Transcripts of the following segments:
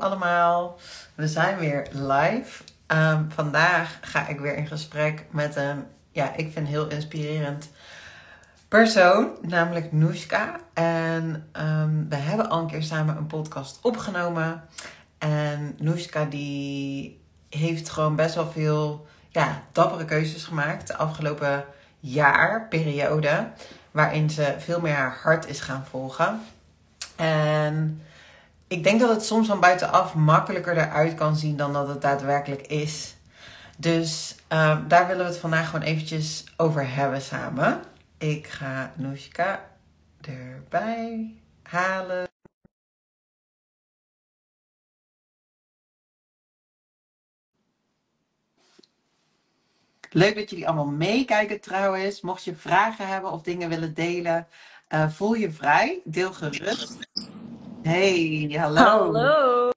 allemaal, we zijn weer live. Ehm, vandaag ga ik weer in gesprek met een, ja, ik vind heel inspirerend persoon, namelijk Noeska. En ehm, we hebben al een keer samen een podcast opgenomen. En Noeska die heeft gewoon best wel veel, ja, dappere keuzes gemaakt de afgelopen jaar, periode, waarin ze veel meer haar hart is gaan volgen. En ik denk dat het soms van buitenaf makkelijker eruit kan zien dan dat het daadwerkelijk is. Dus ehm, daar willen we het vandaag gewoon eventjes over hebben samen. Ik ga Noeska erbij halen. Leuk dat jullie allemaal meekijken trouwens. Mocht je vragen hebben of dingen willen delen, uh, voel je vrij. Deel gerust. Hey, hallo. Hallo.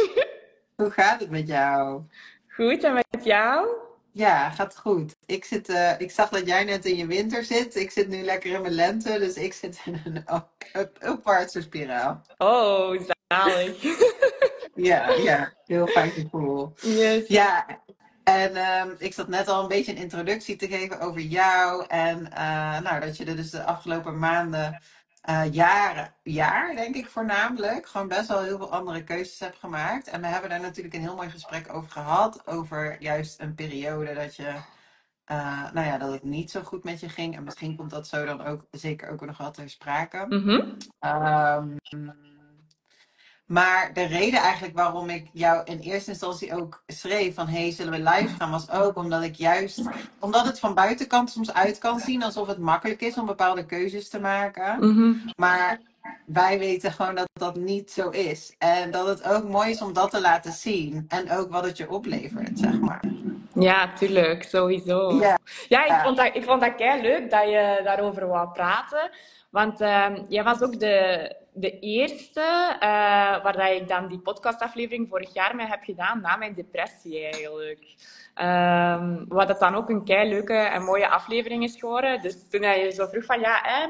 Hoe gaat het met jou? Goed, en met jou? Ja, gaat goed. Ik, zit, uh, ik zag dat jij net in je winter zit. Ik zit nu lekker in mijn lente, dus ik zit in een upwaartse spiraal. Oh, zalig. ja, ja, heel fijn gevoel. Yes. Ja, en um, ik zat net al een beetje een introductie te geven over jou. En uh, nou, dat je er dus de afgelopen maanden uh, jaren, jaar denk ik voornamelijk, gewoon best wel heel veel andere keuzes heb gemaakt. En we hebben daar natuurlijk een heel mooi gesprek over gehad. Over juist een periode dat je, uh, nou ja, dat het niet zo goed met je ging. En misschien komt dat zo dan ook zeker ook nog wat ter sprake. Mm -hmm. um, maar de reden eigenlijk waarom ik jou in eerste instantie ook schreef van hey, zullen we live gaan, was ook omdat ik juist, omdat het van buitenkant soms uit kan zien alsof het makkelijk is om bepaalde keuzes te maken. Mm -hmm. Maar wij weten gewoon dat dat niet zo is. En dat het ook mooi is om dat te laten zien. En ook wat het je oplevert, zeg maar. Ja, tuurlijk, sowieso. Ja, ja ik, vond dat, ik vond dat leuk dat je daarover wou praten. Want uh, jij was ook de, de eerste uh, waar dat ik dan die podcastaflevering vorig jaar mee heb gedaan na mijn depressie eigenlijk. Um, wat dat dan ook een kei leuke en mooie aflevering is geworden. Dus toen je zo vroeg van ja, hè,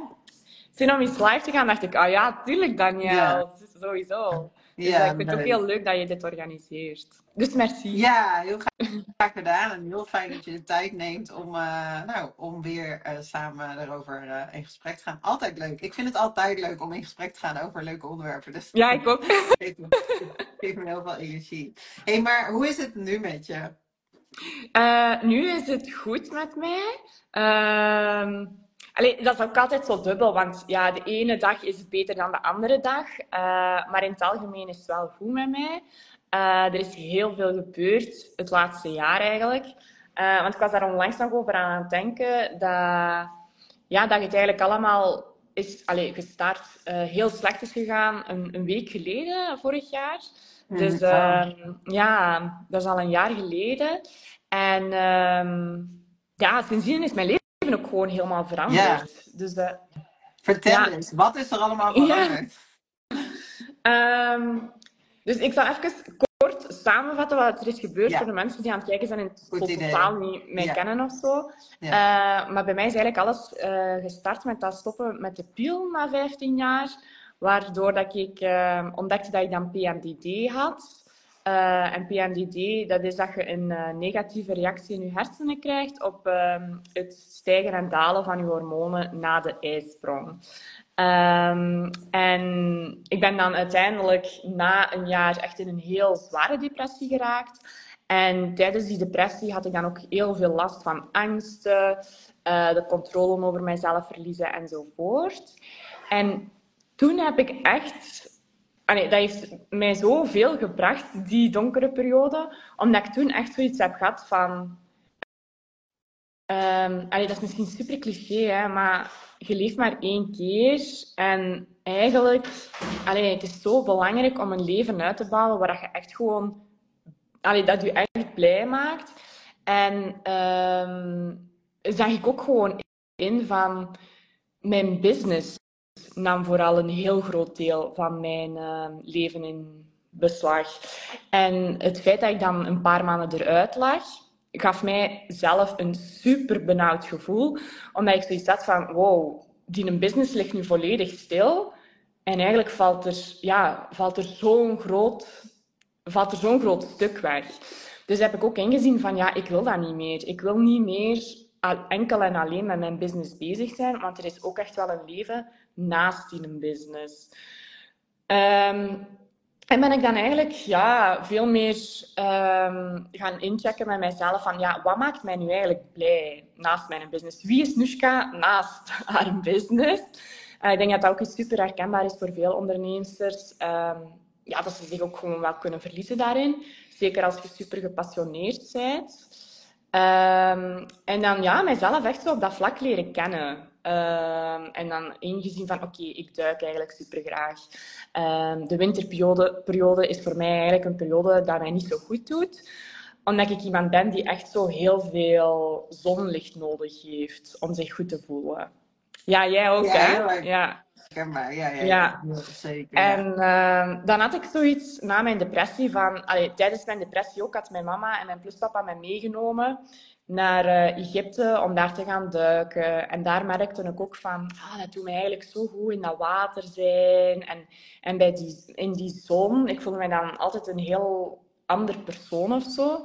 zin om eens live te gaan, dacht ik, ah oh, ja, tuurlijk Daniel, ja. sowieso. Dus Ja, ik vind het ook heel leuk dat je dit organiseert. Dus merci. Ja, heel graag, gedaan. En heel fijn dat je de tijd neemt om, uh, nou, om weer uh, samen erover uh, in gesprek te gaan. Altijd leuk. Ik vind het altijd leuk om in gesprek te gaan over leuke onderwerpen. Dus Ja, ik ook. geeft me, geeft me heel veel energie. Hey, maar hoe is het nu met je? Nu is het goed met mij. Uh, allee, dat is ook altijd zo dubbel, want ja, de ene dag is het beter dan de andere dag. Uh, maar in het algemeen is het wel goed met mij. Uh, er is heel veel gebeurd het laatste jaar eigenlijk. Uh, want ik was daar onlangs nog over aan het denken dat, ja, dat het eigenlijk allemaal is allee, gestart heel slecht is gegaan een, een week geleden, vorig jaar. Dus ja, dat is al een jaar geleden. En um, ja, sindsdien is mijn leven ook gewoon helemaal veranderd. Ja. Dus Vertel ja. eens, wat is er allemaal veranderd? Ja. Um, dus ik zal even kort samenvatten wat er is gebeurd voor de mensen die aan het kijken zijn en totaal niet mij kennen of zo. Uh, maar bij mij is eigenlijk alles uh, gestart met dat stoppen met de pil na 15 jaar. Waardoor dat ik uh, ontdekte dat ik dan PMDD had. Uh, en PMDD, dat is dat je een uh, negatieve reactie in je hersenen krijgt op um, het stijgen en dalen van je hormonen na de ijsprong. Um, en ik ben dan uiteindelijk na een jaar echt in een heel zware depressie geraakt. En tijdens die depressie had ik dan ook heel veel last van angsten, uh, de controle over mijzelf verliezen enzovoort. En toen heb ik echt Allee, dat heeft mij zoveel gebracht, die donkere periode, omdat ik toen echt zoiets heb gehad van... Um, allee, dat is misschien super cliché, hè, maar je leeft maar één keer. En eigenlijk, allee, het is zo belangrijk om een leven uit te bouwen waar je echt gewoon... Allee, dat je echt blij maakt. En um, zag ik ook gewoon in van mijn business nam vooral een heel groot deel van mijn uh, leven in beslag. En het feit dat ik dan een paar maanden eruit lag, gaf mij zelf een super benauwd gevoel. Omdat ik zoiets had van, wow, die business ligt nu volledig stil. En eigenlijk valt er, ja, valt er zo'n groot valt er zo'n groot stuk weg. Dus heb ik ook ingezien van, ja, ik wil dat niet meer. Ik wil niet meer enkel en alleen met mijn business bezig zijn, want er is ook echt wel een leven naast die een business. Ehm, en ben ik dan eigenlijk ja, veel meer um, gaan inchecken met mijzelf van ja, wat maakt mij nu eigenlijk blij naast mijn business? Wie is Nushka naast haar business? Uh, ik denk dat dat ook super herkenbaar is voor veel ondernemers. Um, ja, dat ze zich ook gewoon wel kunnen verliezen daarin. Zeker als je super gepassioneerd bent. En dan ja, mijzelf echt zo op dat vlak leren kennen. Um, en dan ingezien van, oké, ik duik eigenlijk super graag. Um, de winterperiode periode is voor mij eigenlijk een periode dat mij niet zo goed doet. Omdat ik iemand ben die echt zo heel veel zonlicht nodig heeft om zich goed te voelen. Ja, jij ook, ja, hè? Ja. Ja, ja, ja, ja. zeker. En uh, dan had ik zoiets na mijn depressie van... Allee, tijdens mijn depressie ook had mijn mama en mijn pluspapa mij meegenomen naar uh, Egypte om daar te gaan duiken. En daar merkte ik ook van, ah, dat doet mij eigenlijk zo goed in dat water zijn. En, en bij die, in die zon, ik voelde mij dan altijd een heel ander persoon of zo.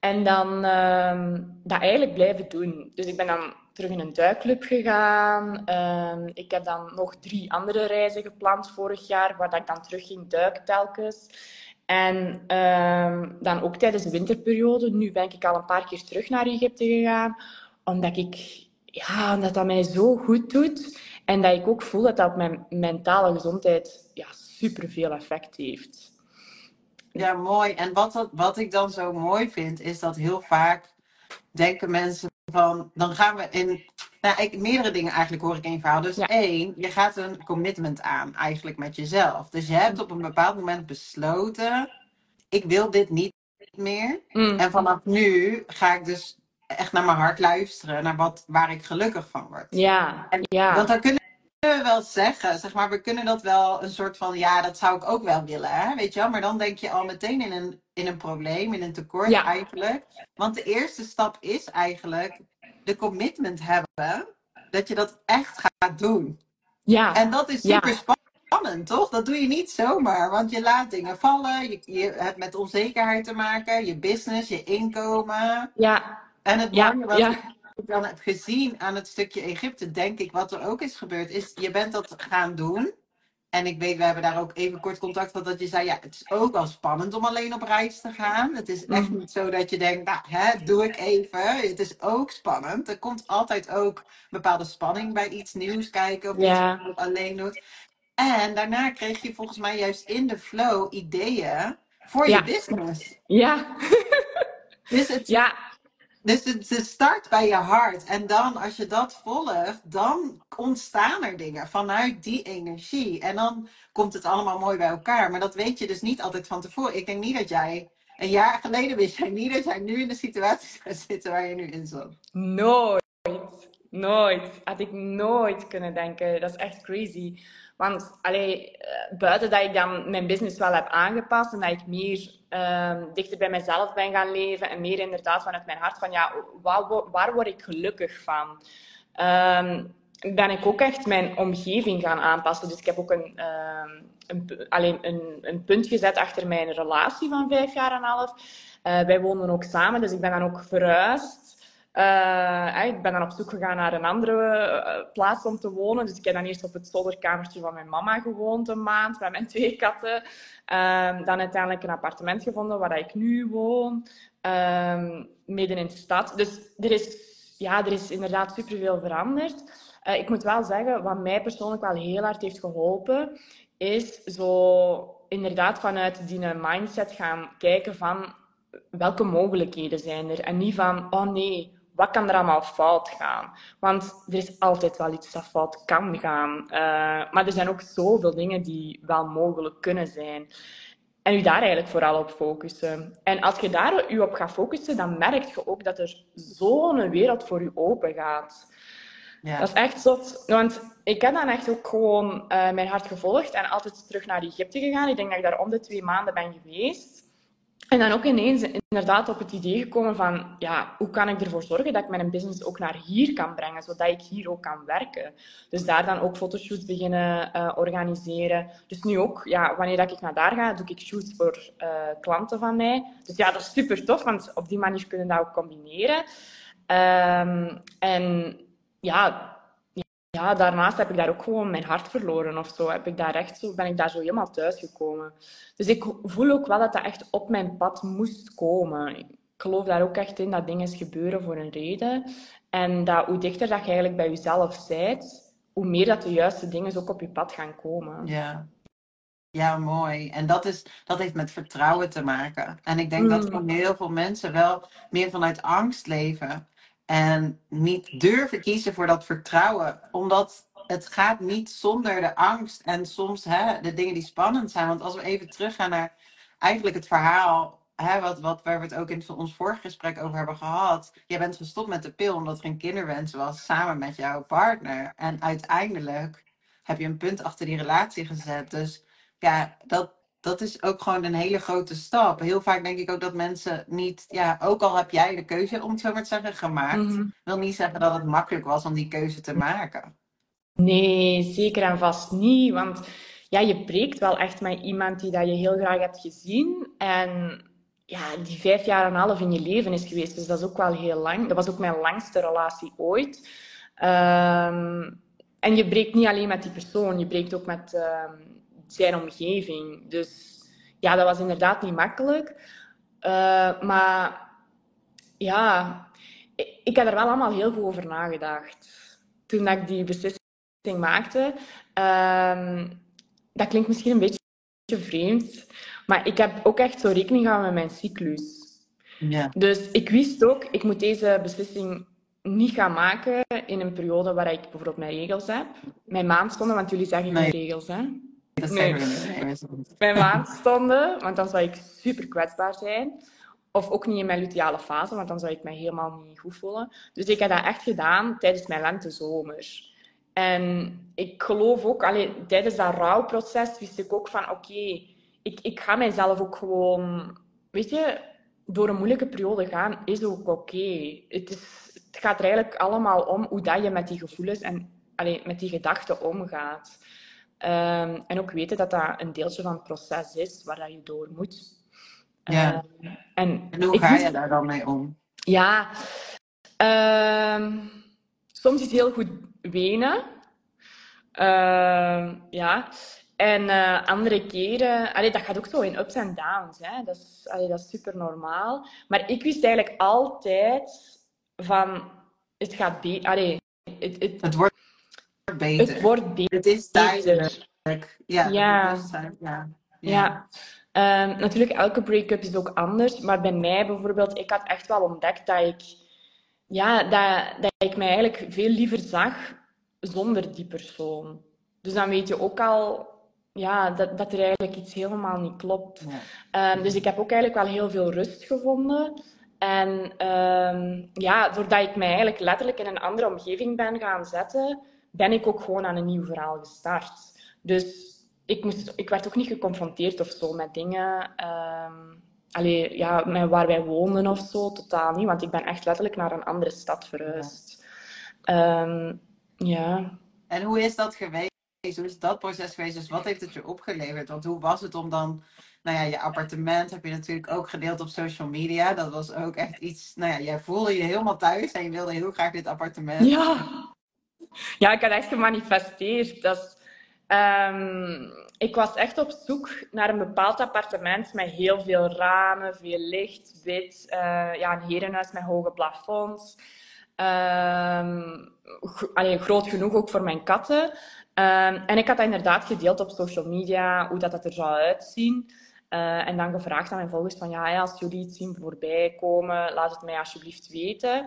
En dan uh, dat eigenlijk blijven doen. Dus ik ben dan terug in een duikclub gegaan. Uh, ik heb dan nog drie andere reizen gepland vorig jaar, waar dat ik dan terug ging duiken telkens. En um, dan ook tijdens de winterperiode. Nu ben ik al een paar keer terug naar Egypte gegaan. Omdat ik, ja, omdat dat mij zo goed doet. En dat ik ook voel dat dat op mijn mentale gezondheid ja, superveel effect heeft. Ja, mooi. En wat, wat ik dan zo mooi vind, is dat heel vaak denken mensen van, dan gaan we in, nou, ik, meerdere dingen eigenlijk hoor ik in je verhaal. Dus één, je gaat een commitment aan eigenlijk met jezelf. Dus je hebt op een bepaald moment besloten, ik wil dit niet meer. Mm. En vanaf nu ga ik dus echt naar mijn hart luisteren, naar wat, waar ik gelukkig van word. Ja, ja. Want dan kunnen we wel zeggen, zeg maar, we kunnen dat wel een soort van, ja, dat zou ik ook wel willen, hè? weet je wel. Maar dan denk je al meteen in een, in een probleem, in een tekort eigenlijk. Want de eerste stap is eigenlijk de commitment hebben dat je dat echt gaat doen. Ja. En dat is super spannend, toch? Dat doe je niet zomaar, want je laat dingen vallen, je, je hebt met onzekerheid te maken, je business, je inkomen. Ja. En het mooie wat ja ik dan heb gezien aan het stukje Egypte, denk ik, wat er ook is gebeurd, is je bent dat gaan doen. En ik weet, we hebben daar ook even kort contact gehad, dat je zei, ja, het is ook wel spannend om alleen op reis te gaan. Het is echt mhm. niet zo dat je denkt, nou, hè, doe ik even. Het is ook spannend. Er komt altijd ook bepaalde spanning bij iets nieuws kijken of ja. iets wat alleen doet. En daarna kreeg je volgens mij juist in de flow ideeën voor je business. Ja. dus het, ja. Dus het, start bij je hart. En dan, als je dat volgt, dan ontstaan er dingen vanuit die energie. En dan komt het allemaal mooi bij elkaar. Maar dat weet je dus niet altijd van tevoren. Ik denk niet dat jij. Een jaar geleden wist jij niet dat jij nu in de situatie zou zitten waar je nu in zit. Nooit. Nooit. Had ik nooit kunnen denken. Dat is echt crazy. Want allee, eh, buiten dat ik dan mijn business wel heb aangepast en dat ik meer um, dichter bij mezelf ben gaan leven en meer inderdaad vanuit mijn hart van ja, waar, waar word ik gelukkig van? Um, ben ik ook echt mijn omgeving gaan aanpassen. Dus ik heb ook een, um, een, alleen een, een, punt gezet achter mijn relatie van vijf jaar en half. Uh, wij wonen ook samen, dus ik ben dan ook verhuisd. Uh, ik ben dan op zoek gegaan naar een andere uh, plaats om te wonen. Dus ik heb dan eerst op het zolderkamertje van mijn mama gewoond een maand met mijn twee katten. Um, dan uiteindelijk een appartement gevonden waar ik nu woon, um, midden in de stad. Dus er is, ja, er is inderdaad superveel veranderd. Uh, ik moet wel zeggen, wat mij persoonlijk wel heel hard heeft geholpen, is zo inderdaad vanuit die mindset gaan kijken van welke mogelijkheden zijn er. En niet van, oh nee, wat kan er allemaal fout gaan? Want er is altijd wel iets dat fout kan gaan. Uh, maar er zijn ook zoveel dingen die wel mogelijk kunnen zijn. En u daar eigenlijk vooral op focussen. En als je daar u op gaat focussen, dan merk je ook dat er zo'n wereld voor u open gaat. Ja. Dat is echt zot. Want ik heb dan echt ook gewoon uh, mijn hart gevolgd en altijd terug naar Egypte gegaan. Ik denk dat ik daar om de twee maanden ben geweest. En dan ook ineens inderdaad op het idee gekomen van, ja, hoe kan ik ervoor zorgen dat ik mijn business ook naar hier kan brengen, zodat ik hier ook kan werken. Dus daar dan ook fotoshoots beginnen uh, organiseren. Dus nu ook, ja, wanneer dat ik naar daar ga, doe ik shoots voor uh, klanten van mij. Dus ja, dat is super tof, want op die manier kunnen we dat ook combineren. Um, en ja, ja, daarnaast heb ik daar ook gewoon mijn hart verloren of zo. Heb ik daar echt zo, ben ik daar zo helemaal thuis gekomen. Dus ik voel ook wel dat dat echt op mijn pad moest komen. Ik geloof daar ook echt in dat dingen gebeuren voor een reden. En dat hoe dichter dat je eigenlijk bij jezelf bent, hoe meer dat de juiste dingen ook op je pad gaan komen. Ja. Ja, mooi. En dat, is, dat heeft met vertrouwen te maken. En ik denk dat mm. voor heel veel mensen wel meer vanuit angst leven. En niet durven kiezen voor dat vertrouwen. Omdat het gaat niet zonder de angst en soms hè, de dingen die spannend zijn. Want als we even teruggaan naar eigenlijk het verhaal. Hè, wat, wat, waar we het ook in ons vorige gesprek over hebben gehad. Jij bent gestopt met de pil omdat er een kinderwens was samen met jouw partner. En uiteindelijk heb je een punt achter die relatie gezet. Dus ja, dat, dat is ook gewoon een hele grote stap. Heel vaak denk ik ook dat mensen niet, ja, ook al heb jij de keuze, om het zo maar te zeggen, gemaakt, mhm. wil niet zeggen dat het makkelijk was om die keuze te maken. Nee, zeker en vast niet. Want ja, je breekt wel echt met iemand die dat je heel graag hebt gezien. En ja, die vijf jaar en een half in je leven is geweest. Dus dat is ook wel heel lang. Dat was ook mijn langste relatie ooit. Ehm, en je breekt niet alleen met die persoon, je breekt ook met ehm, zijn omgeving. Dus ja, dat was inderdaad niet makkelijk. Uh, maar ja, ik, ik heb er wel allemaal heel veel over nagedacht. Toen dat ik die beslissing maakte. Uh, dat klinkt misschien een beetje vreemd, maar ik heb ook echt zo rekening gehouden met mijn cyclus. Ja. Dus ik wist ook, ik moet deze beslissing niet gaan maken in een periode waar ik bijvoorbeeld mijn regels heb. Mijn maandstonden, want jullie zeggen nee. regels, hè? Dat zijn nee. Mijn maandstonden, want dan zou ik super kwetsbaar zijn. Of ook niet in mijn luteale fase, want dan zou ik mij helemaal niet goed voelen. Dus ik heb dat echt gedaan tijdens mijn lente-zomer. En ik geloof ook, allee, tijdens dat rouwproces wist ik ook van oké, ik, ik ga mijzelf ook gewoon, weet je, door een moeilijke periode gaan is ook oké. Het, het gaat er eigenlijk allemaal om hoe dat je met die gevoelens en allee, met die gedachten omgaat. Um, en ook weten dat dat een deeltje van het proces is waar dat je door moet. Ja. Uh, en, en, hoe ga je daar dan mee om? Ja, uh, soms is het heel goed wenen. Uh, ja. En uh, andere keren, allee, dat gaat ook zo in ups en downs. Hè. Dat, is, allee, dat is super normaal. Maar ik wist eigenlijk altijd van, het gaat beter. Het, het, het wordt beter. Het wordt beter. Het is tijdelijk. Ja. Ja. ja. ja. Um, natuurlijk, elke break-up is ook anders. Maar bij mij bijvoorbeeld, ik had echt wel ontdekt dat ik, ja, dat, dat ik mij eigenlijk veel liever zag zonder die persoon. Dus dan weet je ook al ja, dat, dat er eigenlijk iets helemaal niet klopt. Ja. Um, dus ik heb ook eigenlijk wel heel veel rust gevonden. En um, ja, doordat ik mij eigenlijk letterlijk in een andere omgeving ben gaan zetten, ben ik ook gewoon aan een nieuw verhaal gestart. Dus ik, moest, ik werd ook niet geconfronteerd of zo met dingen. Um, allee, ja, met waar wij woonden of zo, totaal niet. Want ik ben echt letterlijk naar een andere stad verhuisd. Ja. Um, ja. En hoe is dat geweest? Hoe is dat proces geweest? Dus wat heeft het je opgeleverd? Want hoe was het om dan nou ja, je appartement heb je natuurlijk ook gedeeld op social media. Dat was ook echt iets, nou ja, jij voelde je helemaal thuis en je wilde heel graag dit appartement. Ja, ja, ik had echt gemanifesteerd. Dat ehm, ik was echt op zoek naar een bepaald appartement met heel veel ramen, veel licht, wit. Uh, ja, een herenhuis met hoge plafonds. Um, groot genoeg ook voor mijn katten. Um, en ik had dat inderdaad gedeeld op social media, hoe dat, dat er zou uitzien. Uh, en dan gevraagd aan mijn volgers van, ja, als jullie iets zien voorbij komen, laat het mij alsjeblieft weten.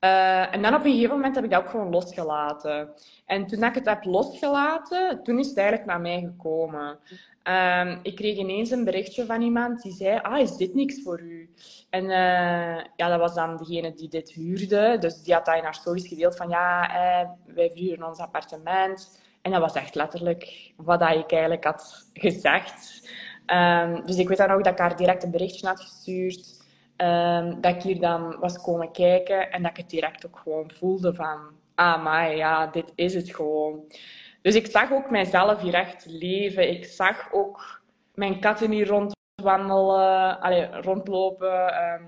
Uh, en dan op een gegeven moment heb ik dat ook gewoon losgelaten. En toen ik het heb losgelaten, toen is het eigenlijk naar mij gekomen. Uh, ik kreeg ineens een berichtje van iemand die zei, ah, is dit niks voor u? En uh, ja, dat was dan degene die dit huurde. Dus die had dat in haar stories gedeeld van, ja, eh, wij verhuren ons appartement. En dat was echt letterlijk wat ik eigenlijk had gezegd. Ehm, dus ik weet dan ook dat ik haar direct een berichtje had gestuurd. Ehm, dat ik hier dan was komen kijken en dat ik het direct ook gewoon voelde van... Ah, maar ja, dit is het gewoon. Dus ik zag ook mijzelf hier echt leven. Ik zag ook mijn katten hier rondwandelen, allee, rondlopen. Ehm,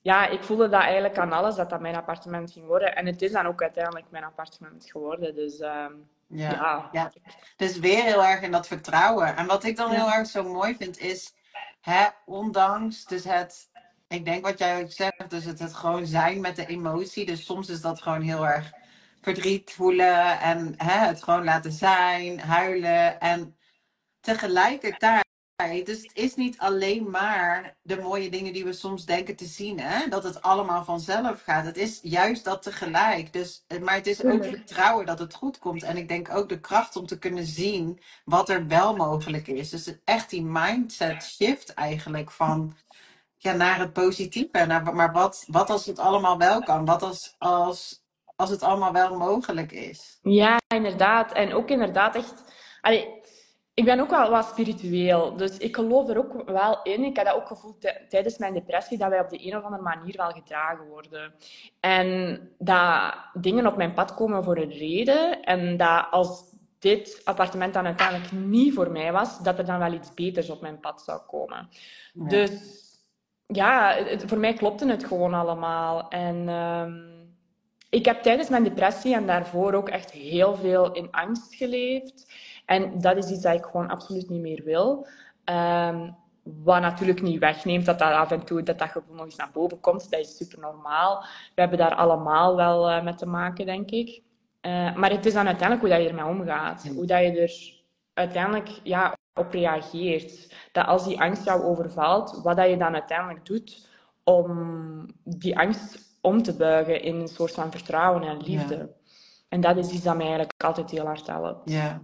ja, ik voelde dat eigenlijk aan alles, dat dat mijn appartement ging worden. En het is dan ook uiteindelijk mijn appartement geworden. Dus ja. ja. ja. Dus weer heel erg in dat vertrouwen. En wat ik dan heel erg zo mooi vind is, hè, ondanks dus het ik denk wat jij ook zegt, dus het, het gewoon zijn met de emotie. Dus soms is dat gewoon heel erg verdriet voelen en hè, het gewoon laten zijn, huilen. En tegelijkertijd, dus het is niet alleen maar de mooie dingen die we soms denken te zien, hè? dat het allemaal vanzelf gaat. Het is juist dat tegelijk. Dus, maar het is ook vertrouwen dat het goed komt. En ik denk ook de kracht om te kunnen zien wat er wel mogelijk is. Dus echt die mindset shift eigenlijk van ja, naar het positieve. Naar, maar wat, wat als het allemaal wel kan? Wat als, als, als het allemaal wel mogelijk is? Ja, inderdaad. En ook inderdaad echt... Allee, ik ben ook wel wat spiritueel. Dus ik geloof er ook wel in. Ik heb dat ook gevoeld tijdens mijn depressie, dat wij op de een of andere manier wel gedragen worden. En dat dingen op mijn pad komen voor een reden. En dat als dit appartement dan uiteindelijk niet voor mij was, dat er dan wel iets beters op mijn pad zou komen. Dus ja, voor mij klopte het gewoon allemaal. En ehm, ik heb tijdens mijn depressie en daarvoor ook echt heel veel in angst geleefd. En dat is iets dat ik gewoon absoluut niet meer wil. Um, wat natuurlijk niet wegneemt dat dat af en toe dat dat gewoon nog eens naar boven komt. Dat is super normaal. We hebben daar allemaal wel uh, mee te maken, denk ik. Uh, maar het is dan uiteindelijk hoe dat je ermee omgaat. Hoe dat je er uiteindelijk ja, op reageert. Dat als die angst jou overvalt, wat dat je dan uiteindelijk doet om die angst om te buigen in een soort van vertrouwen en liefde. En dat is iets dat mij eigenlijk altijd heel hard helpt. Ja.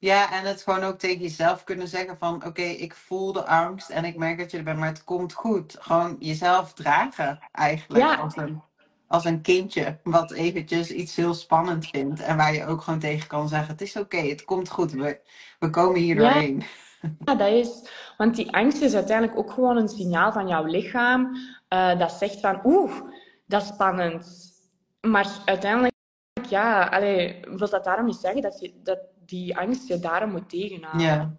Ja, en het gewoon ook tegen jezelf kunnen zeggen van... oké, ik voel de angst en ik merk dat je er bent, maar het komt goed. Gewoon jezelf dragen eigenlijk. Ja. Als een als een kindje wat eventjes iets heel spannend vindt. En waar je ook gewoon tegen kan zeggen, het is oké, het komt goed, we, we komen hier doorheen. Ja, dat is, want die angst is uiteindelijk ook gewoon een signaal van jouw lichaam uh, dat zegt van, oeh, dat is spannend. Maar uiteindelijk, ja, allee, wil dat daarom niet zeggen dat, je, dat die angst je daarom moet tegenhouden. Ja.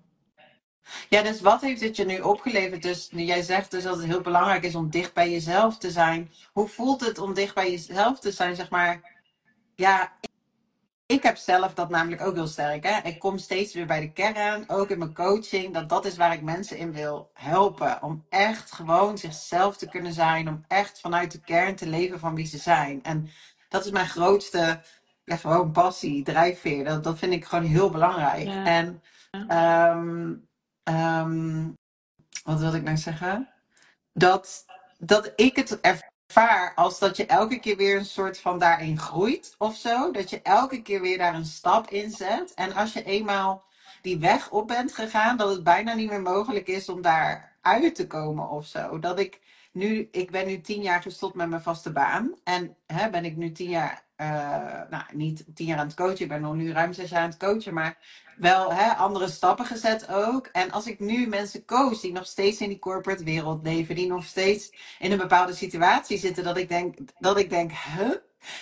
Ja, dus wat heeft het je nu opgeleverd? Dus jij zegt dus dat het heel belangrijk is om dicht bij jezelf te zijn. Hoe voelt het om dicht bij jezelf te zijn, zeg maar? Ja, ik heb zelf dat namelijk ook heel sterk. Hè? Ik kom steeds weer bij de kern, ook in mijn coaching. Dat dat is waar ik mensen in wil helpen. Om echt gewoon zichzelf te kunnen zijn. Om echt vanuit de kern te leven van wie ze zijn. En dat is mijn grootste, ja, gewoon passie, drijfveer. Dat, dat vind ik gewoon heel belangrijk. En um, um, wat wil ik nou zeggen? Dat, dat ik het ervaar als dat je elke keer weer een soort van daarin groeit of zo. Dat je elke keer weer daar een stap in zet. En als je eenmaal die weg op bent gegaan, dat het bijna niet meer mogelijk is om daar uit te komen of zo. Dat ik nu, ik ben nu tien jaar gestopt met mijn vaste baan. En hè, ben ik nu tien jaar, uh, nou niet tien jaar aan het coachen, ik ben nog nu ruim zes jaar aan het coachen, maar wel hè, andere stappen gezet ook. En als ik nu mensen coach die nog steeds in die corporate wereld leven, die nog steeds in een bepaalde situatie zitten, dat ik denk, dat ik denk, huh?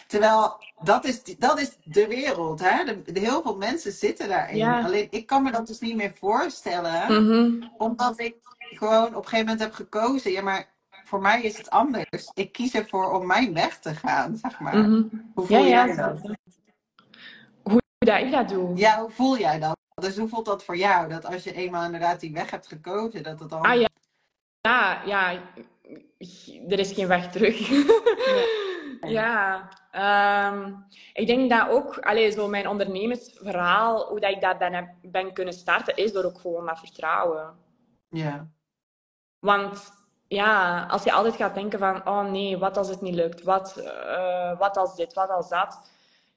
Terwijl dat is, dat is de wereld. Hè? De, heel veel mensen zitten daarin. Alleen ik kan me dat dus niet meer voorstellen. Mhm. Omdat ik gewoon op een gegeven moment heb gekozen. Ja, maar voor mij is het anders. Ik kies ervoor om mijn weg te gaan, zeg maar. Mhm. Hoe voel ja, jij dat? Hoe dat ik dat doe? Ja, hoe voel jij dat? Dus hoe voelt dat voor jou? Dat als je eenmaal inderdaad die weg hebt gekozen, dat het dan... Ah ja, ja, ja. er is geen weg terug. ja, ehm, ik denk dat ook, allez, zo mijn ondernemersverhaal, hoe dat ik dat ben, ben kunnen starten, is door ook gewoon dat vertrouwen. Ja. Want ja, als je altijd gaat denken van, oh nee, wat als het niet lukt? Wat, uh, wat als dit, wat als dat?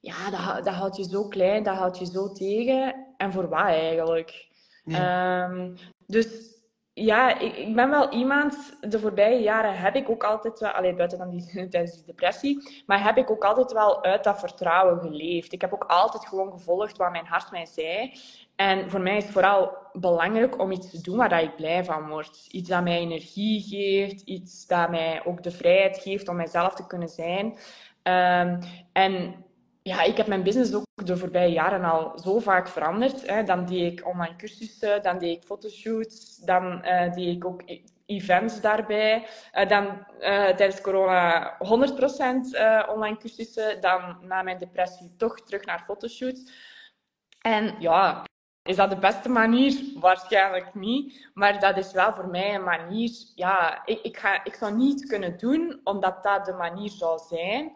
Ja, dat, dat houdt je zo klein, dat houdt je zo tegen. En voor wat eigenlijk? Ja. Um, dus ja, ik, ik, ben wel iemand, de voorbije jaren heb ik ook altijd wel, alleen buiten dan die, tijdens die depressie, maar heb ik ook altijd wel uit dat vertrouwen geleefd. Ik heb ook altijd gewoon gevolgd wat mijn hart mij zei. En voor mij is het vooral belangrijk om iets te doen waar ik blij van word. Iets dat mij energie geeft, iets dat mij ook de vrijheid geeft om mijzelf te kunnen zijn. Um, en ja, ik heb mijn business ook de voorbije jaren al zo vaak veranderd. Hè. Dan deed ik online cursussen, dan deed ik fotoshoots, dan uh, deed ik ook e-, events daarbij. Uh, dan uh, tijdens corona 100% online cursussen. Dan na mijn depressie toch terug naar fotoshoots. En ja, is dat de beste manier? Waarschijnlijk niet. Maar dat is wel voor mij een manier. Ja, ik, ik, ga, ik zou niet kunnen doen omdat dat de manier zou zijn.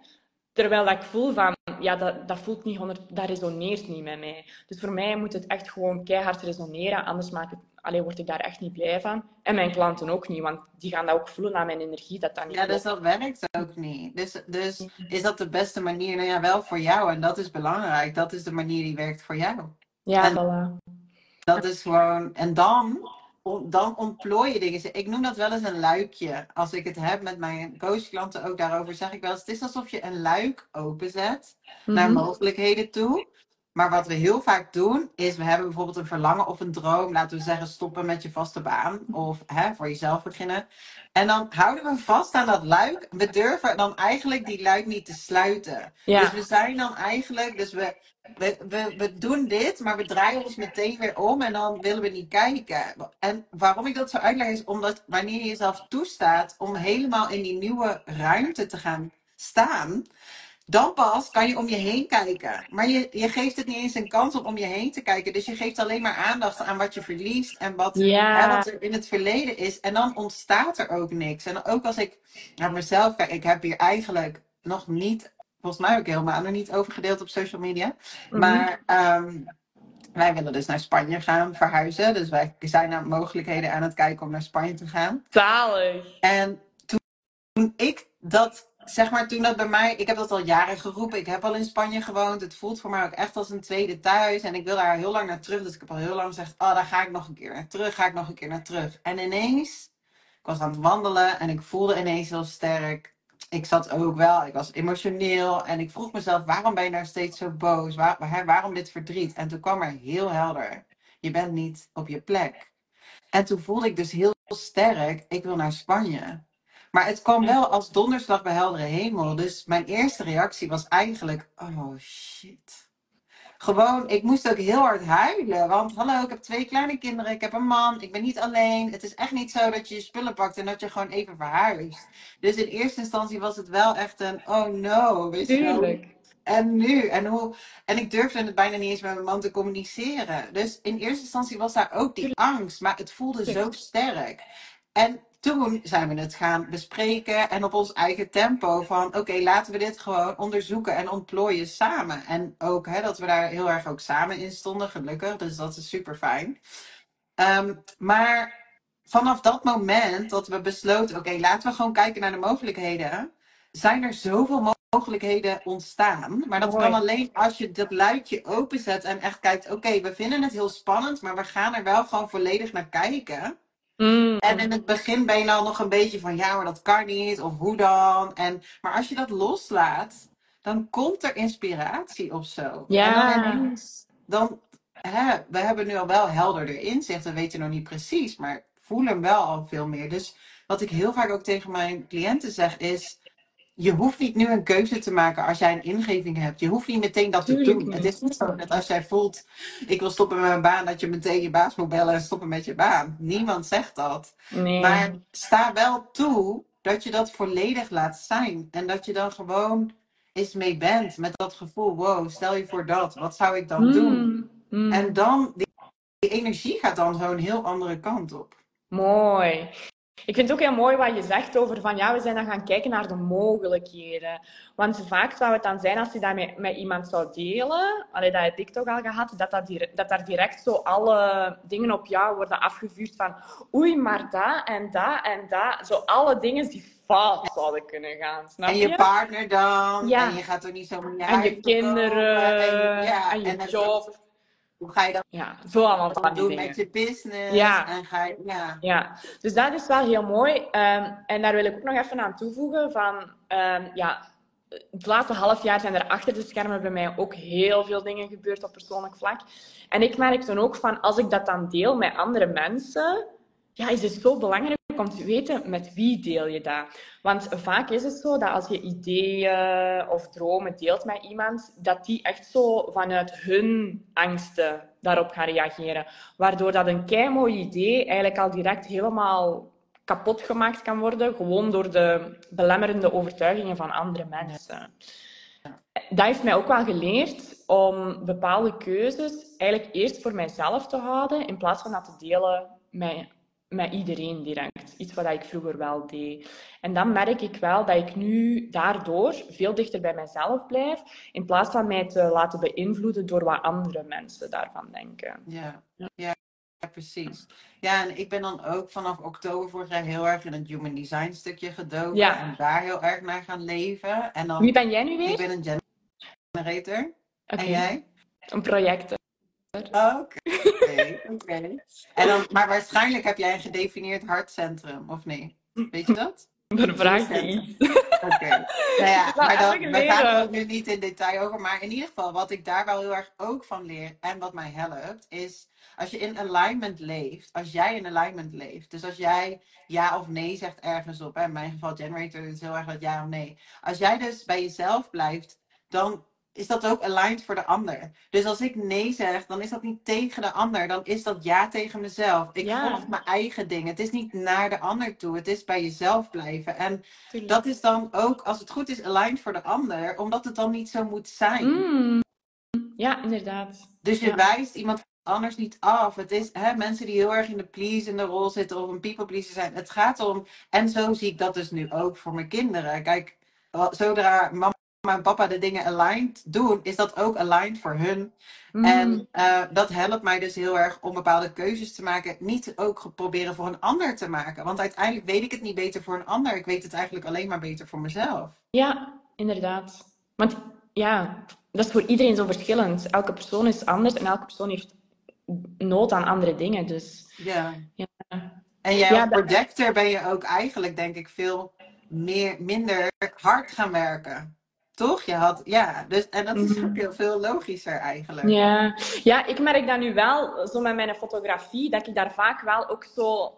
Terwijl dat ik voel van, ja, dat, dat voelt niet 100, dat resoneert niet met mij. Dus voor mij moet het echt gewoon keihard resoneren, anders maak ik, alleen word ik daar echt niet blij van. En mijn klanten ook niet, want die gaan dat ook voelen aan mijn energie, dat dat niet Ja, dus dat werkt ook niet. Dus, dus is dat de beste manier? Nou ja, wel voor jou, en dat is belangrijk. Dat is de manier die werkt voor jou. Ja, voilà. Dat is gewoon, en dan dan ontplooi je dingen. Ik noem dat wel eens een luikje. Als ik het heb met mijn coachklanten ook daarover, zeg ik wel eens: het is alsof je een luik openzet naar mhm. mogelijkheden toe. Maar wat we heel vaak doen, is we hebben bijvoorbeeld een verlangen of een droom. Laten we zeggen, stoppen met je vaste baan. Of hè, voor jezelf beginnen. En dan houden we vast aan dat luik. We durven dan eigenlijk die luik niet te sluiten. Dus we zijn dan eigenlijk, dus we, we, we, we doen dit, maar we draaien ons meteen weer om en dan willen we niet kijken. En waarom ik dat zo uitleg is omdat wanneer je jezelf toestaat om helemaal in die nieuwe ruimte te gaan staan, dan pas kan je om je heen kijken. Maar je, je geeft het niet eens een kans om om je heen te kijken. Dus je geeft alleen maar aandacht aan wat je verliest en wat, hè, wat er in het verleden is. En dan ontstaat er ook niks. En ook als ik naar mezelf kijk, ik heb hier eigenlijk nog niet, volgens mij ook helemaal nog niet over gedeeld op social media. Mhm. Maar ehm, wij willen dus naar Spanje gaan verhuizen. Dus wij zijn naar mogelijkheden aan het kijken om naar Spanje te gaan. Zalig. En toen ik dat zeg maar, toen dat bij mij, ik heb dat al jaren geroepen. Ik heb al in Spanje gewoond. Het voelt voor mij ook echt als een tweede thuis. En ik wil daar heel lang naar terug. Dus ik heb al heel lang gezegd, oh, daar ga ik nog een keer naar terug. Ga ik nog een keer naar terug. En ineens, ik was aan het wandelen en ik voelde ineens heel sterk. Ik zat ook wel, ik was emotioneel. En ik vroeg mezelf, waarom ben je nou steeds zo boos? Waar, waarom dit verdriet? En toen kwam er heel helder. Je bent niet op je plek. En toen voelde ik dus heel sterk, ik wil naar Spanje. Maar het kwam wel als donderslag bij heldere hemel. Dus mijn eerste reactie was eigenlijk: oh shit. Gewoon, ik moest ook heel hard huilen. Want hallo, ik heb twee kleine kinderen, ik heb een man, ik ben niet alleen. Het is echt niet zo dat je je spullen pakt en dat je gewoon even verhuist. Dus in eerste instantie was het wel echt een oh no, weet je wel. En nu? En, hoe, en ik durfde het bijna niet eens met mijn man te communiceren. Dus in eerste instantie was daar ook die angst, maar het voelde zo sterk. En toen zijn we het gaan bespreken en op ons eigen tempo van oké, laten we dit gewoon onderzoeken en ontplooien samen. En ook hè, dat we daar heel erg ook samen in stonden, gelukkig. Dus dat is super fijn. Ehm, maar vanaf dat moment dat we besloten, oké, laten we gewoon kijken naar de mogelijkheden, zijn er zoveel mogelijkheden ontstaan. Maar dat kan alleen als je dat luikje openzet en echt kijkt, oké, we vinden het heel spannend, maar we gaan er wel gewoon volledig naar kijken. Mm. En in het begin ben je dan nog een beetje van ja, maar dat kan niet, of hoe dan? En, maar als je dat loslaat, dan komt er inspiratie of zo. Ja. En dan, dan hè, we hebben nu al wel helderder inzicht, we weten nog niet precies, maar voelen wel al veel meer. Dus wat ik heel vaak ook tegen mijn cliënten zeg is, je hoeft niet nu een keuze te maken als jij een ingeving hebt. Je hoeft niet meteen dat te doen. Het is niet zo dat als jij voelt, ik wil stoppen met mijn baan, dat je meteen je baas moet bellen en stoppen met je baan. Niemand zegt dat. Nee. Maar sta wel toe dat je dat volledig laat zijn. En dat je dan gewoon eens mee bent met dat gevoel, wow, stel je voor dat, wat zou ik dan mm, doen? Mm. En dan, die, die energie gaat dan zo'n heel andere kant op. Mooi. Ik vind het ook heel mooi wat je zegt over van ja, we zijn dan gaan kijken naar de mogelijkheden. Want vaak zou het dan zijn als je dat met, met iemand zou delen, allee, dat heb ik toch al gehad, dat, dat, direct, dat daar direct zo alle dingen op jou worden afgevuurd van oei, maar dat en dat en dat. Zo alle dingen die fout zouden kunnen gaan. Snap en je, partner dan. Ja. En je gaat er niet zo naar En je kinderen. En je, ja, en je job. Hoe ga je dat ja, zo allemaal van doen met je business? Ja. En ga je, ja. ja, dus dat is wel heel mooi. Ehm, en daar wil ik ook nog even aan toevoegen van, ehm, ja, het laatste half jaar zijn er achter de schermen bij mij ook heel veel dingen gebeurd op persoonlijk vlak. En ik merk dan ook van, als ik dat dan deel met andere mensen, ja, is het zo belangrijk om te weten met wie deel je dat. Want vaak is het zo dat als je ideeën of dromen deelt met iemand, dat die echt zo vanuit hun angsten daarop gaan reageren. Waardoor dat een keimooi idee eigenlijk al direct helemaal kapot gemaakt kan worden, gewoon door de belemmerende overtuigingen van andere mensen. Dat heeft mij ook wel geleerd om bepaalde keuzes eigenlijk eerst voor mijzelf te houden, in plaats van dat te delen met, met iedereen direct. Iets wat ik vroeger wel deed. En dan merk ik wel dat ik nu daardoor veel dichter bij mezelf blijf, in plaats van mij te laten beïnvloeden door wat andere mensen daarvan denken. Ja, ja. precies. Ja, en ik ben dan ook vanaf oktober vorig jaar heel erg in het human design stukje gedoken. Ja. En daar heel erg naar gaan leven. En dan, Wie ben jij nu weer? ik ben een generator. Oké. En jij? Een project. Oh, Oké, oké. En dan, maar waarschijnlijk heb jij een gedefinieerd hartcentrum, of nee? Weet je dat? Daar vraag je iets. Oké. Nou ja, Nou, maar dan, we gaan er nu niet in detail over. Maar in ieder geval, wat ik daar wel heel erg ook van leer en wat mij helpt, is als je in alignment leeft, als jij in alignment leeft, dus als jij ja of nee zegt ergens op, hè, in mijn geval generator is heel erg dat ja of nee. Als jij dus bij jezelf blijft, dan is dat ook aligned voor de ander. Dus als ik nee zeg, dan is dat niet tegen de ander, dan is dat ja tegen mezelf. Ik Ja. volg mijn eigen dingen. Het is niet naar de ander toe, het is bij jezelf blijven. En Tuurlijk. dat is dan ook, als het goed is, aligned voor de ander, omdat het dan niet zo moet zijn. Mm. Ja, inderdaad. Dus je Ja. wijst iemand anders niet af. Het is hè, mensen die heel erg in de pleasende rol zitten of een people pleaser zijn. Het gaat om, en zo zie ik dat dus nu ook voor mijn kinderen. Kijk, zodra mama en papa de dingen aligned doen, is dat ook aligned voor hun. Mm. En eh, dat helpt mij dus heel erg om bepaalde keuzes te maken. Niet ook proberen voor een ander te maken. Want uiteindelijk weet ik het niet beter voor een ander. Ik weet het eigenlijk alleen maar beter voor mezelf. Ja, inderdaad. Want ja, dat is voor iedereen zo verschillend. Elke persoon is anders en elke persoon heeft nood aan andere dingen. Dus Ja. Ja. En jij Ja, als projector ben je ook eigenlijk, denk ik, veel meer, minder hard gaan werken. Toch? Je had, ja, dus, en dat is Mhm. ook heel veel logischer eigenlijk. ja. ja, ik merk dat nu wel, zo met mijn fotografie, dat ik daar vaak wel ook zo...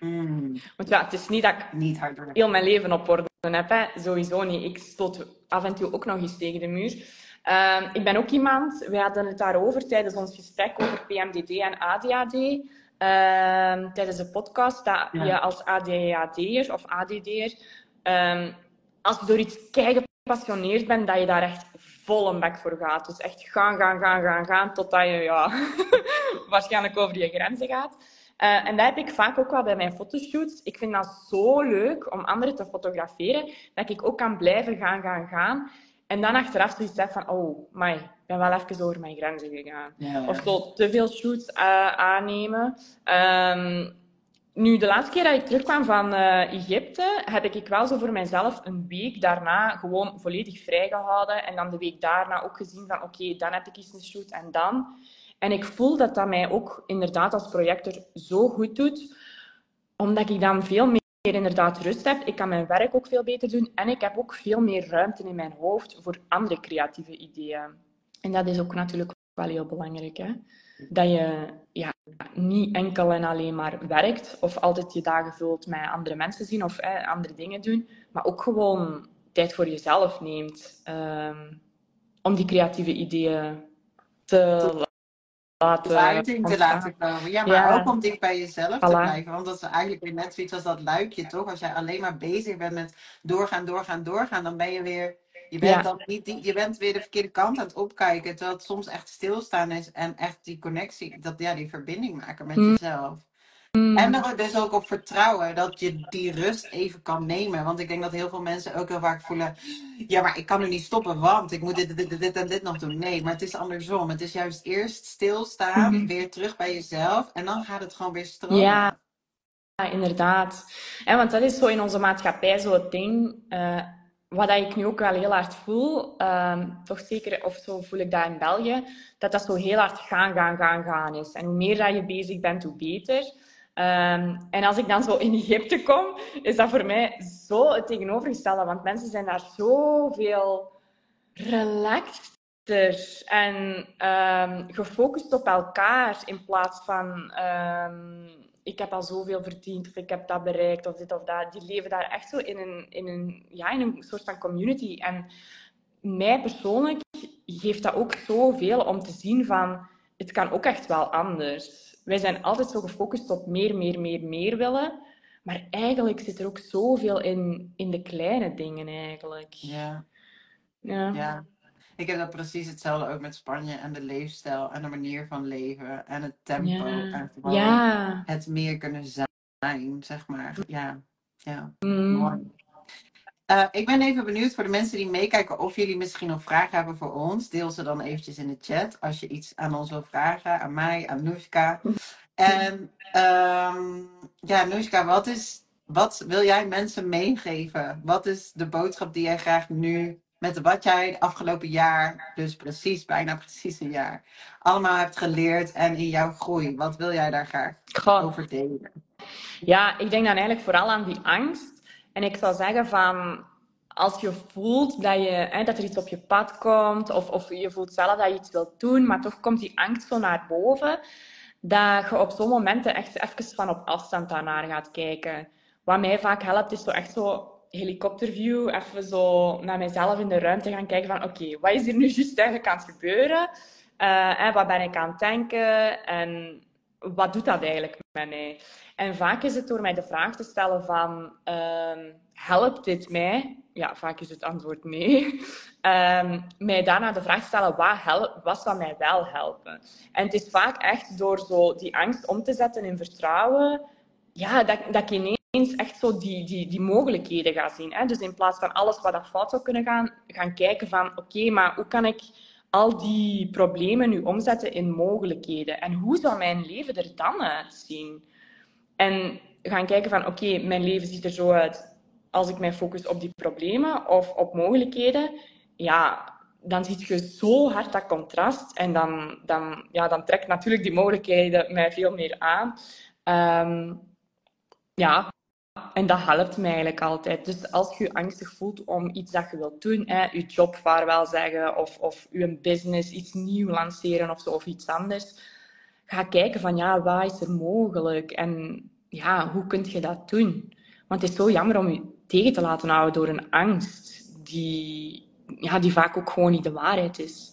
Mm, Want ja, het is niet dat ik niet hard heel mijn leven op orde heb, hè. sowieso niet. Ik stoot af en toe ook nog eens tegen de muur. Ehm, ik ben ook iemand, we hadden het daarover tijdens ons gesprek over PMDD en ADHD. ehm, tijdens de podcast, dat Ja. je als ADHD'er of ADD'er, ehm, als je door iets kei gepassioneerd bent, dat je daar echt vol een bek voor gaat. Dus echt gaan, gaan, gaan, gaan, gaan, totdat je ja, waarschijnlijk over je grenzen gaat. Eh, en dat heb ik vaak ook wel bij mijn fotoshoots. Ik vind dat zo leuk om anderen te fotograferen, dat ik ook kan blijven gaan, gaan, gaan. En dan achteraf zoiets heb van, oh, my, ik ben wel even over mijn grenzen gegaan. Ja. Of zo te veel shoots eh, aannemen. Ehm, nu, de laatste keer dat ik terugkwam van eh, Egypte, heb ik wel zo voor mezelf een week daarna gewoon volledig vrijgehouden. En dan de week daarna ook gezien van, oké, dan heb ik eens een shoot en dan. En ik voel dat dat mij ook inderdaad als projector zo goed doet, omdat ik dan veel meer inderdaad rust heb. Ik kan mijn werk ook veel beter doen en ik heb ook veel meer ruimte in mijn hoofd voor andere creatieve ideeën. En dat is ook natuurlijk wel heel belangrijk, hè? Dat je ja, niet enkel en alleen maar werkt of altijd je dagen vult met andere mensen zien of eh, andere dingen doen, maar ook gewoon tijd voor jezelf neemt ehm, om die creatieve ideeën te laten uiting te laten komen. Ja, maar Ja. ook om dicht bij jezelf te blijven. Want dat is eigenlijk weer net zoiets als dat luikje, toch? Als jij alleen maar bezig bent met doorgaan, doorgaan, doorgaan, dan ben je weer. Je bent, Ja. dan niet die, je bent weer de verkeerde kant aan het opkijken. Terwijl het soms echt stilstaan is en echt die connectie, dat, ja, die verbinding maken met Mm. jezelf. En er dus ook op vertrouwen dat je die rust even kan nemen. Want ik denk dat heel veel mensen ook heel vaak voelen: ja, maar ik kan nu niet stoppen, want ik moet dit, dit, dit, dit en dit nog doen. Nee, maar het is andersom. Het is juist eerst stilstaan, Mhm. weer terug bij jezelf en dan gaat het gewoon weer stromen. Ja, ja, inderdaad. En want dat is zo in onze maatschappij zo het ding. eh, wat ik nu ook wel heel hard voel, ehm, toch zeker, of zo voel ik dat in België, dat dat zo heel hard gaan, gaan, gaan, gaan is. En hoe meer dat je bezig bent, hoe beter. Ehm, en als ik dan zo in Egypte kom, is dat voor mij zo het tegenovergestelde. Want mensen zijn daar zoveel relaxter en um, gefocust op elkaar in plaats van ik heb al zoveel verdiend of ik heb dat bereikt of dit of dat. Die leven daar echt zo in een, in een, ja, in een soort van community. En mij persoonlijk geeft dat ook zoveel om te zien van het kan ook echt wel anders. Wij zijn altijd zo gefocust op meer, meer, meer, meer willen. Maar eigenlijk zit er ook zoveel in, in de kleine dingen eigenlijk. Ja. Ja. ja. Ik heb dat precies hetzelfde ook met Spanje en de leefstijl en de manier van leven en het tempo. En ja. het meer kunnen zijn, zeg maar. Ja, ja. Mm. Mooi. Uh, ik ben even benieuwd voor de mensen die meekijken of jullie misschien nog vragen hebben voor ons. Deel ze dan eventjes in de chat als je iets aan ons wil vragen, aan mij, aan Nushka. En um, ja, wat, is, wat wil jij mensen meegeven? Wat is de boodschap die jij graag nu met wat jij de afgelopen jaar, dus precies, bijna precies een jaar, allemaal hebt geleerd en in jouw groei? Wat wil jij daar graag over delen? Ja, ik denk dan eigenlijk vooral aan die angst. En ik zou zeggen van, als je voelt dat, je, hè, dat er iets op je pad komt, of, of je voelt zelf dat je iets wilt doen, maar toch komt die angst zo naar boven, dat je op zo'n momenten echt even van op afstand daarnaar gaat kijken. Wat mij vaak helpt, is zo echt zo helikopterview, even zo naar mezelf in de ruimte gaan kijken van oké, wat is er nu juist eigenlijk aan het gebeuren? Uh, en wat ben ik aan het denken? En wat doet dat eigenlijk met mij? En vaak is het door mij de vraag te stellen van, um, helpt dit mij? Ja, vaak is het antwoord nee. Um, mij daarna de vraag te stellen, wat, help, wat zou mij wel helpen? En het is vaak echt door zo die angst om te zetten in vertrouwen, ja, dat, dat ik ineens echt zo die, die, die mogelijkheden ga zien. Hè? Dus in plaats van alles wat dat fout zou kunnen gaan, gaan kijken van, oké, maar hoe kan ik al die problemen nu omzetten in mogelijkheden? En hoe zou mijn leven er dan uitzien? En gaan kijken van, oké, mijn leven ziet er zo uit als ik mij focus op die problemen of op mogelijkheden. Ja, dan zie je zo hard dat contrast. En dan, dan, ja, dan trekt natuurlijk die mogelijkheden mij veel meer aan. Ehm, ja, en dat helpt mij eigenlijk altijd. Dus als je je angstig voelt om iets dat je wilt doen, hè, je job vaarwel zeggen of, of je business iets nieuw lanceren of zo, of iets anders, ga kijken van ja, wat is er mogelijk en ja, hoe kun je dat doen? Want het is zo jammer om je tegen te laten houden door een angst die, ja, die vaak ook gewoon niet de waarheid is.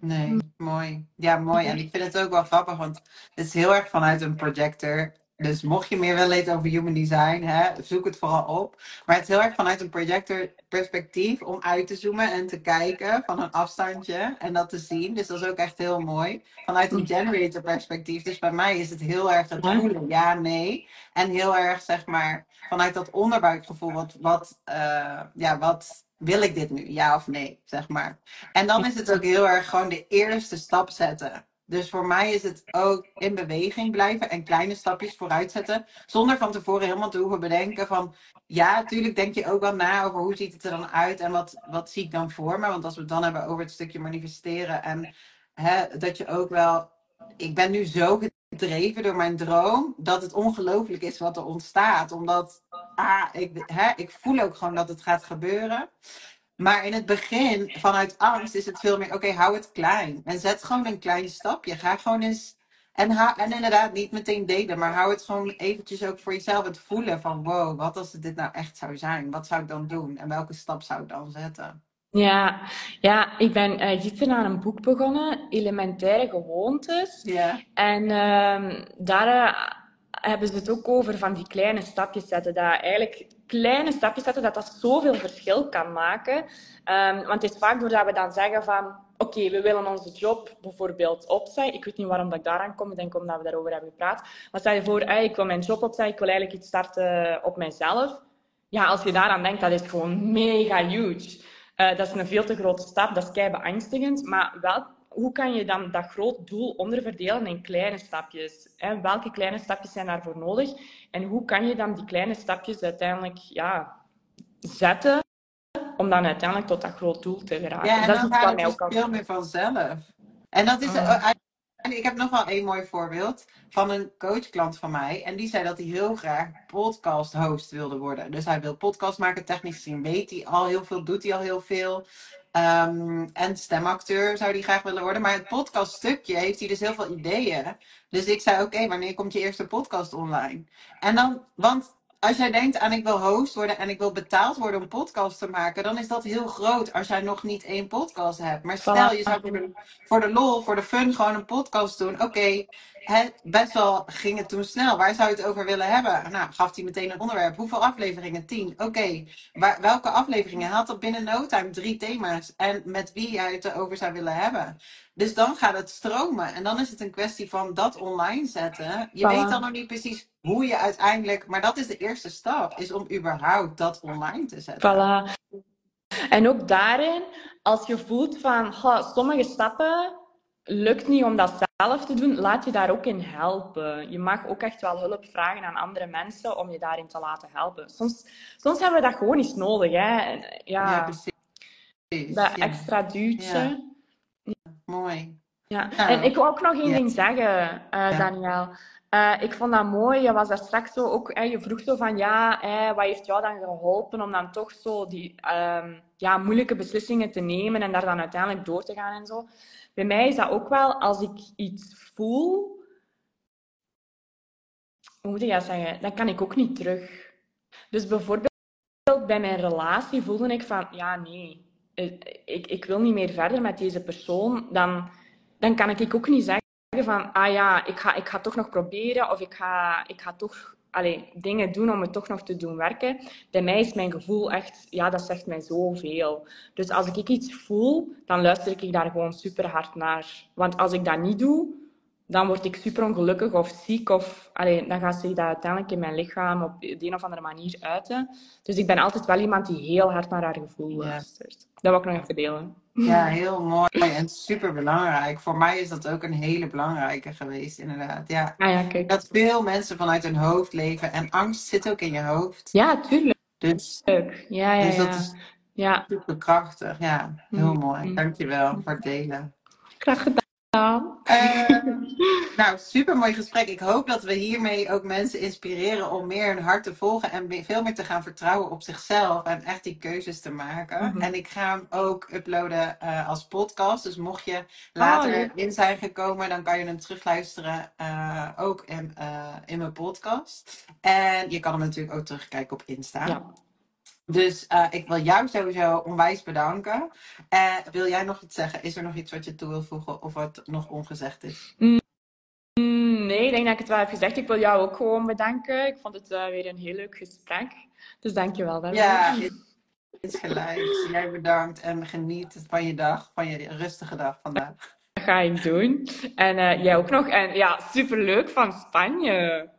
Nee, mooi. Ja, mooi. En ik vind het ook wel grappig, want het is heel erg vanuit een projector dus mocht je meer willen weten over human design, hè, zoek het vooral op. Maar het is heel erg vanuit een projector perspectief om uit te zoomen en te kijken van een afstandje en dat te zien. Dus dat is ook echt heel mooi. Vanuit een generator perspectief. Dus bij mij is het heel erg het voelen, ja, nee. En heel erg, zeg maar, vanuit dat onderbuikgevoel, wat, wat, uh, ja, wat wil ik dit nu, ja of nee, zeg maar. En dan is het ook heel erg gewoon de eerste stap zetten. Dus voor mij is het ook in beweging blijven en kleine stapjes vooruit zetten. Zonder van tevoren helemaal te hoeven bedenken van... Ja, natuurlijk denk je ook wel na over hoe ziet het er dan uit en wat, wat zie ik dan voor me. Want als we het dan hebben over het stukje manifesteren en hè, dat je ook wel... Ik ben nu zo gedreven door mijn droom dat het ongelooflijk is wat er ontstaat. Omdat ah, ik, hè, ik voel ook gewoon dat het gaat gebeuren. Maar in het begin, vanuit angst, is het veel meer: oké, hou het klein. En zet gewoon een klein stapje. Ga gewoon eens. En, en inderdaad, niet meteen delen, maar hou het gewoon eventjes ook voor jezelf het voelen van: wow, wat als het dit nou echt zou zijn? Wat zou ik dan doen? En welke stap zou ik dan zetten? Ja, ja ik ben uh, gisteren aan een boek begonnen, Elementaire Gewoontes. Ja. En uh, daar uh, hebben ze het ook over van die kleine stapjes zetten. Dat eigenlijk kleine stapjes zetten, dat dat zoveel verschil kan maken. Um, want het is vaak doordat we dan zeggen van... Oké, we willen onze job bijvoorbeeld opzeggen. Ik weet niet waarom dat ik daaraan kom. Ik denk omdat we daarover hebben gepraat. Maar stel je voor, ik wil mijn job opzeggen. Ik wil eigenlijk iets starten op mijzelf. Ja, als je daaraan denkt, dat is gewoon mega huge. Uh, dat is een veel te grote stap. Dat is kei beangstigend. Maar wel hoe kan je dan dat groot doel onderverdelen in kleine stapjes? Hè? Welke kleine stapjes zijn daarvoor nodig? En hoe kan je dan die kleine stapjes uiteindelijk ja, zetten om dan uiteindelijk tot dat groot doel te geraken. Ja, en dat dan gaat het dus veel meer vanzelf. En dat is, mm. En ik heb nog wel een mooi voorbeeld van een coachklant van mij. En die zei dat hij heel graag podcast host wilde worden. Dus hij wil podcast maken, technisch gezien weet hij al heel veel, doet hij al heel veel. Ehm, en stemacteur zou hij graag willen worden. Maar het podcaststukje heeft hij dus heel veel ideeën. Dus ik zei, oké, wanneer komt je eerste podcast online? En dan, want als jij denkt aan ik wil host worden en ik wil betaald worden om podcast te maken, dan is dat heel groot als jij nog niet één podcast hebt. Maar stel je zou voor de, voor de lol, voor de fun gewoon een podcast doen. Oké, best wel ging het toen snel. Waar zou je het over willen hebben? Nou, gaf hij meteen een onderwerp. Hoeveel afleveringen? Tien. Oké, welke afleveringen? Had dat binnen no time drie thema's. En met wie jij het erover zou willen hebben. Dus dan gaat het stromen. En dan is het een kwestie van dat online zetten. Je weet dan nog niet precies hoe je uiteindelijk. Maar dat is de eerste stap. Is om überhaupt dat online te zetten. Voilà. En ook daarin, als je voelt van sommige stappen lukt niet om dat zelf te doen, laat je daar ook in helpen. Je mag ook echt wel hulp vragen aan andere mensen om je daarin te laten helpen. Soms, soms hebben we dat gewoon eens nodig. Hè? Ja, ja precies. Dat extra duwtje. Mooi. Ja. En ik wil ook nog één ding zeggen, uh, Daniel. Uh, ik vond dat mooi. Je was daar straks zo ook, hè, je vroeg zo van ja, hè, wat heeft jou dan geholpen om dan toch zo die um, ja, moeilijke beslissingen te nemen en daar dan uiteindelijk door te gaan en zo. Bij mij is dat ook wel als ik iets voel, hoe moet ik dat zeggen, dan kan ik ook niet terug. Dus bijvoorbeeld bij mijn relatie voelde ik van ja, nee, eh, ik, ik wil niet meer verder met deze persoon, dan, dan kan ik ook niet zeggen van, ah ja, ik ga, ik ga toch nog proberen of ik ga, ik ga toch allee, dingen doen om het toch nog te doen werken. Bij mij is mijn gevoel echt, ja, dat zegt mij zoveel. Dus als ik iets voel, dan luister ik daar gewoon super hard naar. Want als ik dat niet doe, dan word ik super ongelukkig of ziek. Of, allee, dan gaat zich dat uiteindelijk in mijn lichaam op de een of andere manier uiten. Dus ik ben altijd wel iemand die heel hard naar haar gevoel luistert. Dat wil ik nog even delen. Ja, heel mooi en super belangrijk. Voor mij is dat ook een hele belangrijke geweest, inderdaad. Ja. Ah ja kijk. Dat veel mensen vanuit hun hoofd leven en angst zit ook in je hoofd. Ja, tuurlijk. Dus. Ja, ja, dus dat is ja. super krachtig. Ja, heel mm. mooi. Dankjewel voor het delen. Graag gedaan. Uh, nou, super mooi gesprek. Ik hoop dat we hiermee ook mensen inspireren om meer hun hart te volgen en veel meer te gaan vertrouwen op zichzelf en echt die keuzes te maken. Mhm. En ik ga hem ook uploaden uh, als podcast. Dus mocht je later oh, in zijn gekomen, dan kan je hem terugluisteren uh, ook in, in mijn podcast. En je kan hem natuurlijk ook terugkijken op Insta. Ja. Dus uh, ik wil jou sowieso onwijs bedanken. Uh, wil jij nog iets zeggen? Is er nog iets wat je toe wil voegen of wat nog ongezegd is? Mm, nee, ik denk dat ik het wel heb gezegd. Ik wil jou ook gewoon bedanken. Ik vond het uh, weer een heel leuk gesprek. Dus dank je wel daarvoor. Ja, is gelijk. Jij bedankt en geniet van je dag, van je rustige dag vandaag. Dat ga ik doen. En jij ook nog. En ja, superleuk van Spanje.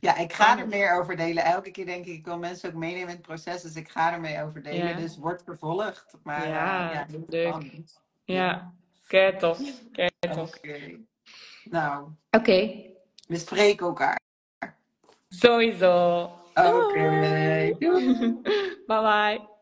Ja, ik ga er meer over delen. Elke keer denk ik, ik wil mensen ook meenemen in het proces. Dus ik ga er mee over delen. Dus wordt vervolgd. Maar ja, uh, ja leuk. Ja, kijk tof. Kijk tof. Nou. Oké. We spreken elkaar. Sowieso. Oké. Okay. bye bye.